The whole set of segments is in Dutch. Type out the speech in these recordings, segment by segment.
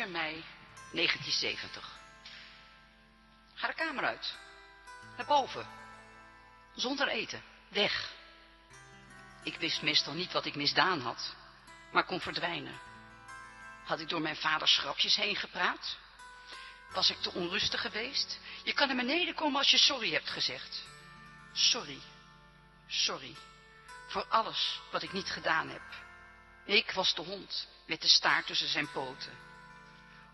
4 mei 1970. Ga de kamer uit. Naar boven. Zonder eten. Weg. Ik wist meestal niet wat ik misdaan had, maar kon verdwijnen. Had ik door mijn vaders grapjes heen gepraat? Was ik te onrustig geweest? Je kan naar beneden komen als je sorry hebt gezegd. Sorry. Sorry. Voor alles wat ik niet gedaan heb. Ik was de hond met de staart tussen zijn poten.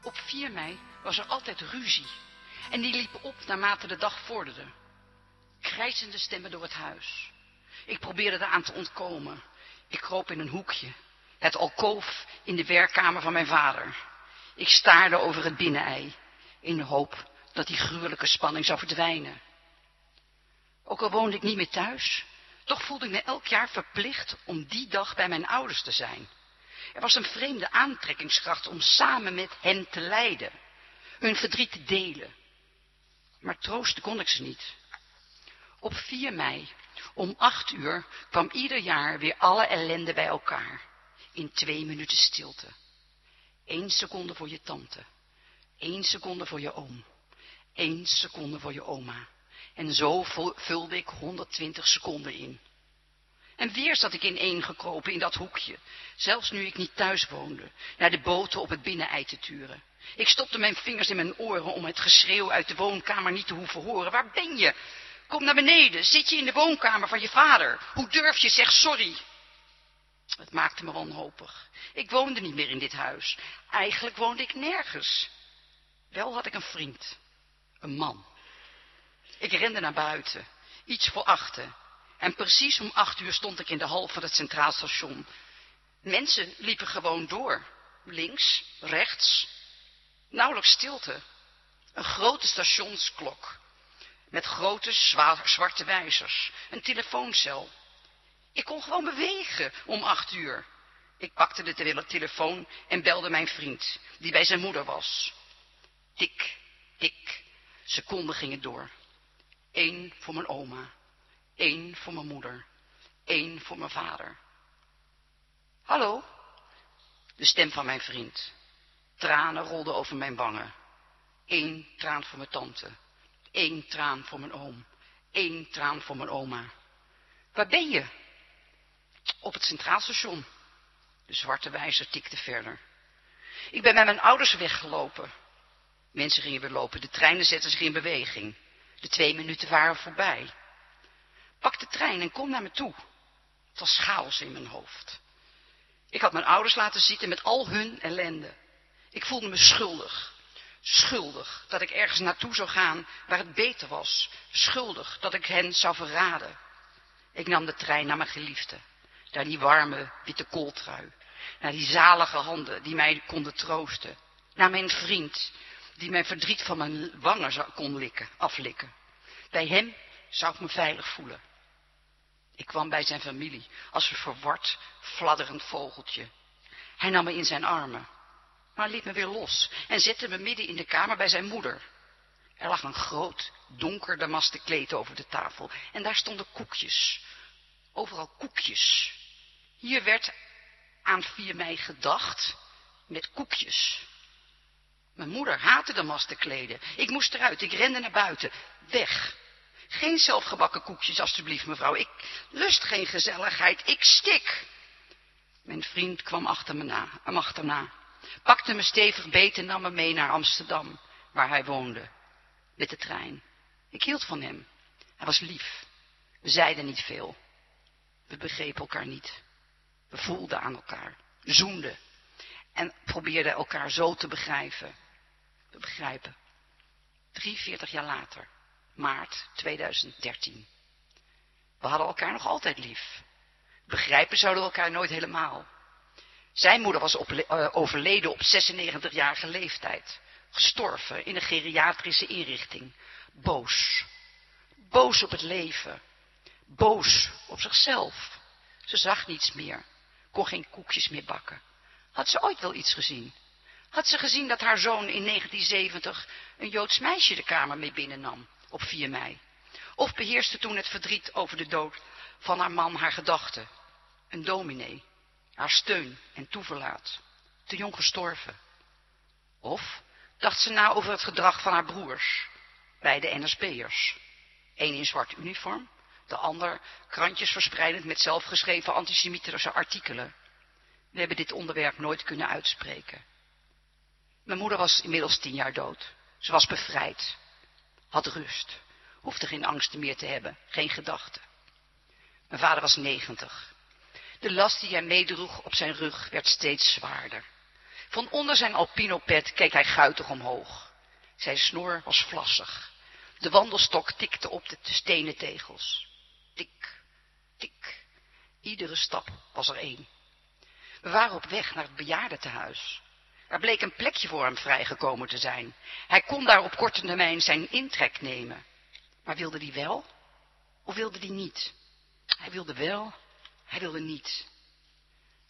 Op 4 mei was er altijd ruzie. En die liep op naarmate de dag vorderde. Krijzende stemmen door het huis. Ik probeerde eraan te ontkomen. Ik kroop in een hoekje. Het alkoof in de werkkamer van mijn vader. Ik staarde over het binnenei. In de hoop dat die gruwelijke spanning zou verdwijnen. Ook al woonde ik niet meer thuis, toch voelde ik me elk jaar verplicht om die dag bij mijn ouders te zijn. Er was een vreemde aantrekkingskracht om samen met hen te lijden, hun verdriet te delen. Maar troosten kon ik ze niet. Op 4 mei, om acht uur, kwam ieder jaar weer alle ellende bij elkaar, in twee minuten stilte. Eén seconde voor je tante, één seconde voor je oom, één seconde voor je oma. En zo vulde ik 120 seconden in. En weer zat ik ineengekropen in dat hoekje, zelfs nu ik niet thuis woonde, naar de boten op het binnenei te turen. Ik stopte mijn vingers in mijn oren om het geschreeuw uit de woonkamer niet te hoeven horen. Waar ben je? Kom naar beneden. Zit je in de woonkamer van je vader? Hoe durf je? Zeg sorry. Het maakte me wanhopig. Ik woonde niet meer in dit huis. Eigenlijk woonde ik nergens. Wel had ik een vriend. Een man. Ik rende naar buiten. Iets voor achten. En precies om acht uur stond ik in de hal van het Centraal Station. Mensen liepen gewoon door. Links, rechts. Nauwelijks stilte. Een grote stationsklok. Met grote zwarte wijzers. Een telefooncel. Ik kon gewoon bewegen om acht uur. Ik pakte de telefoon en belde mijn vriend, die bij zijn moeder was. Tik, tik. Seconden gingen door. Eén voor mijn oma. Eén voor mijn moeder. Eén voor mijn vader. Hallo? De stem van mijn vriend. Tranen rolden over mijn wangen. Eén traan voor mijn tante. Eén traan voor mijn oom. Eén traan voor mijn oma. Waar ben je? Op het centraalstation. De zwarte wijzer tikte verder. Ik ben met mijn ouders weggelopen. Mensen gingen weer lopen, de treinen zetten zich in beweging. De twee minuten waren voorbij. Pak de trein en kom naar me toe. Het was chaos in mijn hoofd. Ik had mijn ouders laten zitten met al hun ellende. Ik voelde me schuldig. Schuldig dat ik ergens naartoe zou gaan waar het beter was. Schuldig dat ik hen zou verraden. Ik nam de trein naar mijn geliefde. Naar die warme witte kooltrui. Naar die zalige handen die mij konden troosten. Naar mijn vriend die mijn verdriet van mijn wangen kon likken, aflikken. Bij hem zou ik me veilig voelen. Ik kwam bij zijn familie als een verward, fladderend vogeltje. Hij nam me in zijn armen, maar liet me weer los en zette me midden in de kamer bij zijn moeder. Er lag een groot, donker damasten kleed over de tafel en daar stonden koekjes. Overal koekjes. Hier werd aan 4 mei gedacht met koekjes. Mijn moeder haatte damasten kleden. Ik moest eruit, ik rende naar buiten. Weg. Geen zelfgebakken koekjes, alstublieft, mevrouw. Ik lust geen gezelligheid. Ik stik. Mijn vriend kwam achter me na, hem achterna. Pakte me stevig beet en nam me mee naar Amsterdam, waar hij woonde. Met de trein. Ik hield van hem. Hij was lief. We zeiden niet veel. We begrepen elkaar niet. We voelden aan elkaar. Zoenden. En probeerden elkaar zo te begrijpen. We begrijpen. 43 jaar later maart 2013. We hadden elkaar nog altijd lief. Begrijpen zouden we elkaar nooit helemaal. Zijn moeder was uh, overleden op 96-jarige leeftijd. Gestorven in een geriatrische inrichting. Boos. Boos op het leven. Boos op zichzelf. Ze zag niets meer. Kon geen koekjes meer bakken. Had ze ooit wel iets gezien? Had ze gezien dat haar zoon in 1970 een Joods meisje de kamer mee binnennam? Op 4 mei? Of beheerste toen het verdriet over de dood van haar man haar gedachten? Een dominee, haar steun en toeverlaat, te jong gestorven. Of dacht ze na over het gedrag van haar broers, beide NSB'ers. Eén in zwart uniform, de ander krantjes verspreidend met zelfgeschreven antisemitische artikelen. We hebben dit onderwerp nooit kunnen uitspreken. Mijn moeder was inmiddels tien jaar dood. Ze was bevrijd. Had rust. Hoefde geen angsten meer te hebben. Geen gedachten. Mijn vader was negentig. De last die hij meedroeg op zijn rug werd steeds zwaarder. Van onder zijn alpinopet keek hij guitig omhoog. Zijn snor was vlassig. De wandelstok tikte op de stenen tegels. Tik, tik. Iedere stap was er één. We waren op weg naar het bejaardentehuis. Er bleek een plekje voor hem vrijgekomen te zijn. Hij kon daar op korte termijn zijn intrek nemen. Maar wilde die wel? Of wilde die niet? Hij wilde wel, hij wilde niet.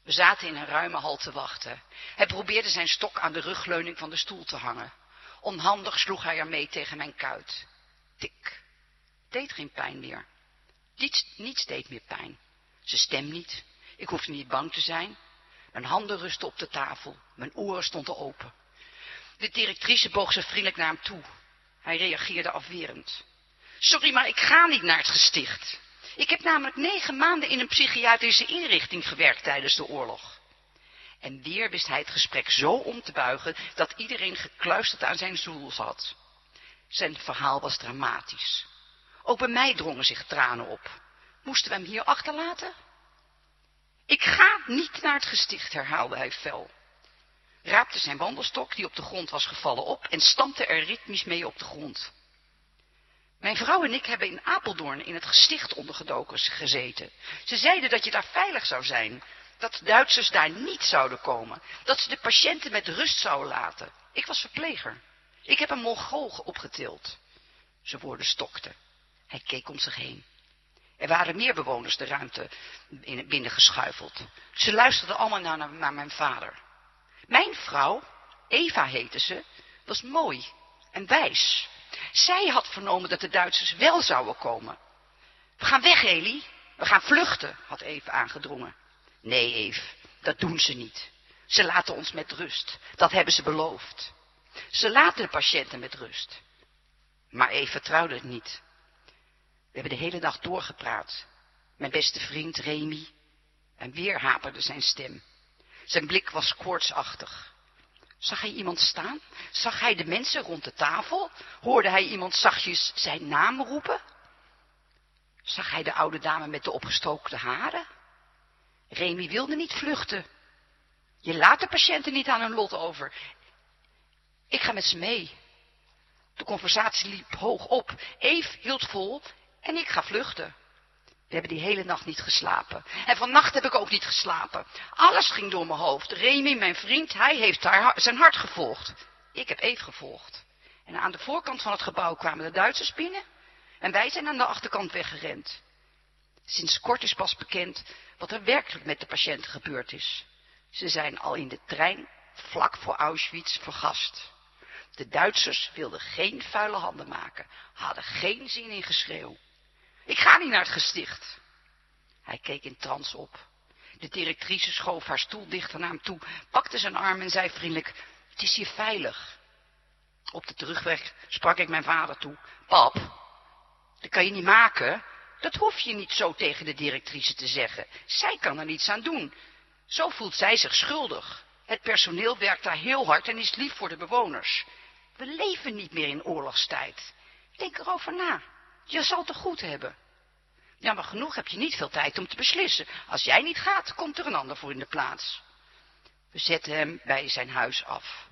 We zaten in een ruime hal te wachten. Hij probeerde zijn stok aan de rugleuning van de stoel te hangen. Onhandig sloeg hij ermee tegen mijn kuit. Tik. Deed geen pijn meer. Niets, niets deed meer pijn. Zijn stem niet. Ik hoefde niet bang te zijn. Mijn handen rustten op de tafel. Mijn oren stonden open. De directrice boog zich vriendelijk naar hem toe. Hij reageerde afwerend. Sorry, maar ik ga niet naar het gesticht. Ik heb namelijk negen maanden in een psychiatrische inrichting gewerkt tijdens de oorlog. En weer wist hij het gesprek zo om te buigen dat iedereen gekluisterd aan zijn stoel zat. Zijn verhaal was dramatisch. Ook bij mij drongen zich tranen op. Moesten we hem hier achterlaten? Ik ga niet naar het gesticht, herhaalde hij fel. Raapte zijn wandelstok, die op de grond was gevallen, op en stampte er ritmisch mee op de grond. Mijn vrouw en ik hebben in Apeldoorn in het gesticht ondergedoken gezeten. Ze zeiden dat je daar veilig zou zijn, dat Duitsers daar niet zouden komen, dat ze de patiënten met rust zouden laten. Ik was verpleger. Ik heb een Mongool opgetild. Zijn woorden stokten. Hij keek om zich heen. Er waren meer bewoners de ruimte binnengeschuifeld. Ze luisterden allemaal naar, mijn vader. Mijn vrouw, Eva heette ze, was mooi en wijs. Zij had vernomen dat de Duitsers wel zouden komen. We gaan weg, Eli. We gaan vluchten, had Eva aangedrongen. Nee, Eve, dat doen ze niet. Ze laten ons met rust. Dat hebben ze beloofd. Ze laten de patiënten met rust. Maar Eve vertrouwde het niet. We hebben de hele dag doorgepraat. Mijn beste vriend Remy. En weer haperde zijn stem. Zijn blik was koortsachtig. Zag hij iemand staan? Zag hij de mensen rond de tafel? Hoorde hij iemand zachtjes zijn naam roepen? Zag hij de oude dame met de opgestookte haren? Remy wilde niet vluchten. Je laat de patiënten niet aan hun lot over. Ik ga met ze mee. De conversatie liep hoog op. Eve hield vol en ik ga vluchten. We hebben die hele nacht niet geslapen. En vannacht heb ik ook niet geslapen. Alles ging door mijn hoofd. Remy, mijn vriend, hij heeft haar, zijn hart gevolgd. Ik heb Eve gevolgd. En aan de voorkant van het gebouw kwamen de Duitsers binnen. En wij zijn aan de achterkant weggerend. Sinds kort is pas bekend wat er werkelijk met de patiënten gebeurd is. Ze zijn al in de trein vlak voor Auschwitz vergast. De Duitsers wilden geen vuile handen maken, hadden geen zin in geschreeuw. Ik ga niet naar het gesticht. Hij keek in trans op. De directrice schoof haar stoel dichter naar hem toe, pakte zijn arm en zei vriendelijk, het is hier veilig. Op de terugweg sprak ik mijn vader toe, pap, dat kan je niet maken. Dat hoef je niet zo tegen de directrice te zeggen. Zij kan er niets aan doen. Zo voelt zij zich schuldig. Het personeel werkt daar heel hard en is lief voor de bewoners. We leven niet meer in oorlogstijd. Denk erover na. Je zal het goed hebben. Jammer genoeg heb je niet veel tijd om te beslissen. Als jij niet gaat, komt er een ander voor in de plaats. We zetten hem bij zijn huis af.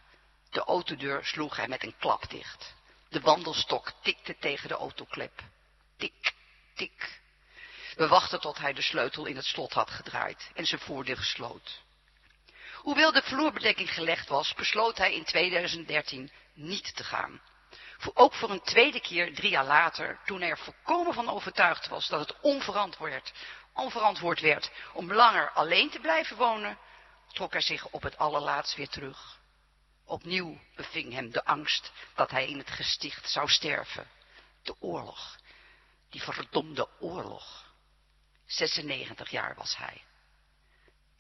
De autodeur sloeg hij met een klap dicht. De wandelstok tikte tegen de autoklep. Tik, tik. We wachten tot hij de sleutel in het slot had gedraaid en zijn voordeur gesloot. Hoewel de vloerbedekking gelegd was, besloot hij in 2013 niet te gaan ook voor een tweede keer, drie jaar later, toen hij er volkomen van overtuigd was dat het onverantwoord, onverantwoord werd om langer alleen te blijven wonen, trok hij zich op het allerlaatst weer terug. Opnieuw beving hem de angst dat hij in het gesticht zou sterven. De oorlog. Die verdomde oorlog. 96 jaar was hij.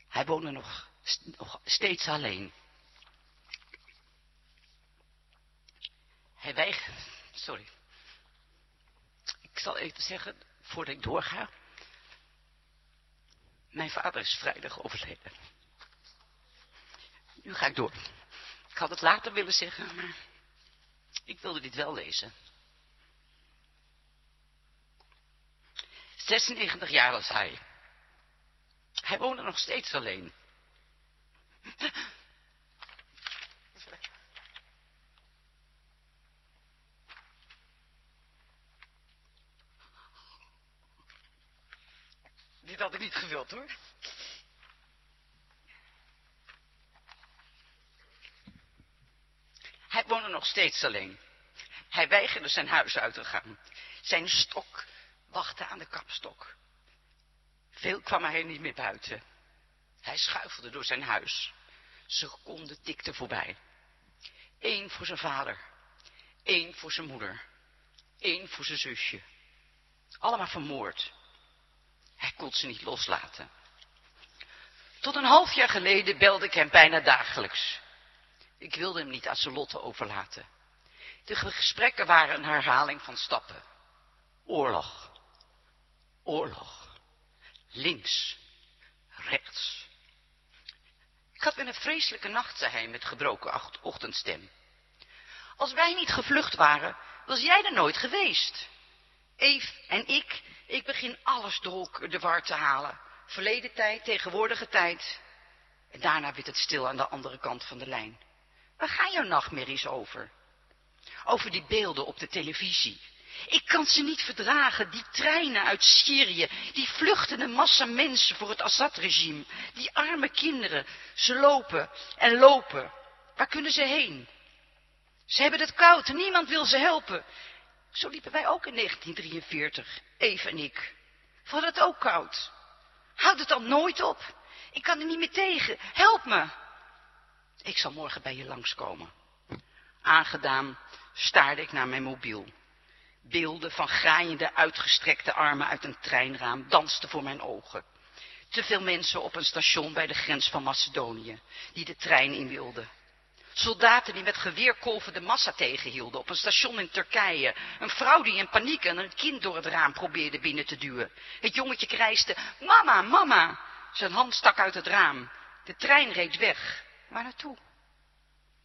Hij woonde nog, nog steeds alleen. Hij weigert. Sorry. Ik zal even zeggen, voordat ik doorga. Mijn vader is vrijdag overleden. Nu ga ik door. Ik had het later willen zeggen, maar ik wilde dit wel lezen. 96 jaar was hij. Hij woonde nog steeds alleen. Dit Hij woonde nog steeds alleen. Hij weigerde zijn huis uit te gaan. Zijn stok wachtte aan de kapstok. Veel kwam hij niet meer buiten. Hij schuifelde door zijn huis. Seconden tikten voorbij. Eén voor zijn vader. één voor zijn moeder. één voor zijn zusje. Allemaal vermoord. Hij kon ze niet loslaten. Tot een half jaar geleden belde ik hem bijna dagelijks. Ik wilde hem niet aan zijn lotte overlaten. De gesprekken waren een herhaling van stappen. Oorlog. Oorlog. Links. Rechts. Ik had weer een vreselijke nacht, zei hij met gebroken ochtendstem. Als wij niet gevlucht waren, was jij er nooit geweest. Eve en ik, ik begin alles door de war te halen. Verleden tijd, tegenwoordige tijd. En daarna werd het stil aan de andere kant van de lijn. Waar gaan jouw nachtmerries over? Over die beelden op de televisie. Ik kan ze niet verdragen, die treinen uit Syrië, die vluchtende massa mensen voor het Assad-regime, die arme kinderen, ze lopen en lopen. Waar kunnen ze heen? Ze hebben het koud, niemand wil ze helpen. Zo liepen wij ook in 1943, Eve en ik. Hadden het ook koud. Houd het dan nooit op. Ik kan er niet meer tegen. Help me. Ik zal morgen bij je langskomen. Aangedaan staarde ik naar mijn mobiel. Beelden van graaiende uitgestrekte armen uit een treinraam dansten voor mijn ogen. Te veel mensen op een station bij de grens van Macedonië, die de trein in wilden. Soldaten die met geweerkolven de massa tegenhielden op een station in Turkije. Een vrouw die in paniek en een kind door het raam probeerde binnen te duwen. Het jongetje krijste, mama, mama. Zijn hand stak uit het raam. De trein reed weg. Waar naartoe?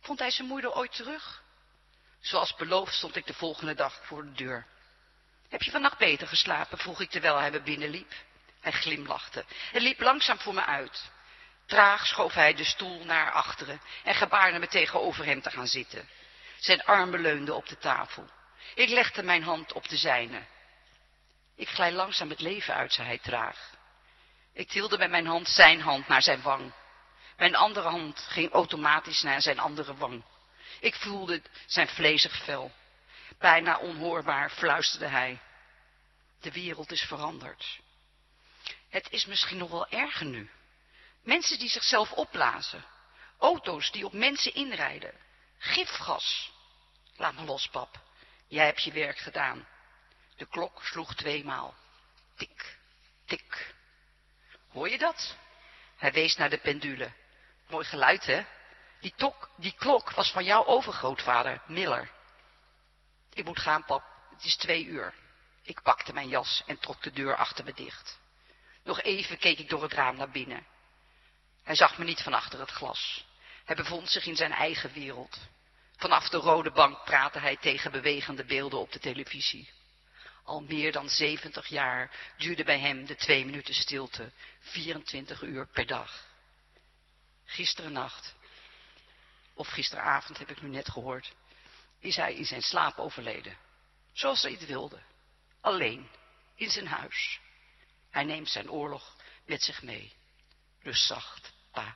Vond hij zijn moeder ooit terug? Zoals beloofd stond ik de volgende dag voor de deur. Heb je vannacht beter geslapen? vroeg ik terwijl hij me binnenliep. Hij glimlachte en liep langzaam voor me uit. Traag schoof hij de stoel naar achteren en gebaarde me tegenover hem te gaan zitten. Zijn armen leunden op de tafel. Ik legde mijn hand op de zijne. Ik glij langzaam het leven uit, zei hij traag. Ik tilde met mijn hand zijn hand naar zijn wang. Mijn andere hand ging automatisch naar zijn andere wang. Ik voelde zijn vlezig vel. Bijna onhoorbaar fluisterde hij. De wereld is veranderd. Het is misschien nog wel erger nu. Mensen die zichzelf opblazen. Auto's die op mensen inrijden. Gifgas. Laat me los, pap. Jij hebt je werk gedaan. De klok sloeg tweemaal. Tik, tik. Hoor je dat? Hij wees naar de pendule. Mooi geluid, hè? Die, tok, die klok was van jouw overgrootvader, Miller. Ik moet gaan, pap. Het is twee uur. Ik pakte mijn jas en trok de deur achter me dicht. Nog even keek ik door het raam naar binnen. Hij zag me niet van achter het glas. Hij bevond zich in zijn eigen wereld. Vanaf de rode bank praatte hij tegen bewegende beelden op de televisie. Al meer dan zeventig jaar duurde bij hem de twee minuten stilte, 24 uur per dag. Gisteren nacht, of gisteravond heb ik nu net gehoord, is hij in zijn slaap overleden. Zoals hij het wilde. Alleen, in zijn huis. Hij neemt zijn oorlog met zich mee. Rust zacht, pa.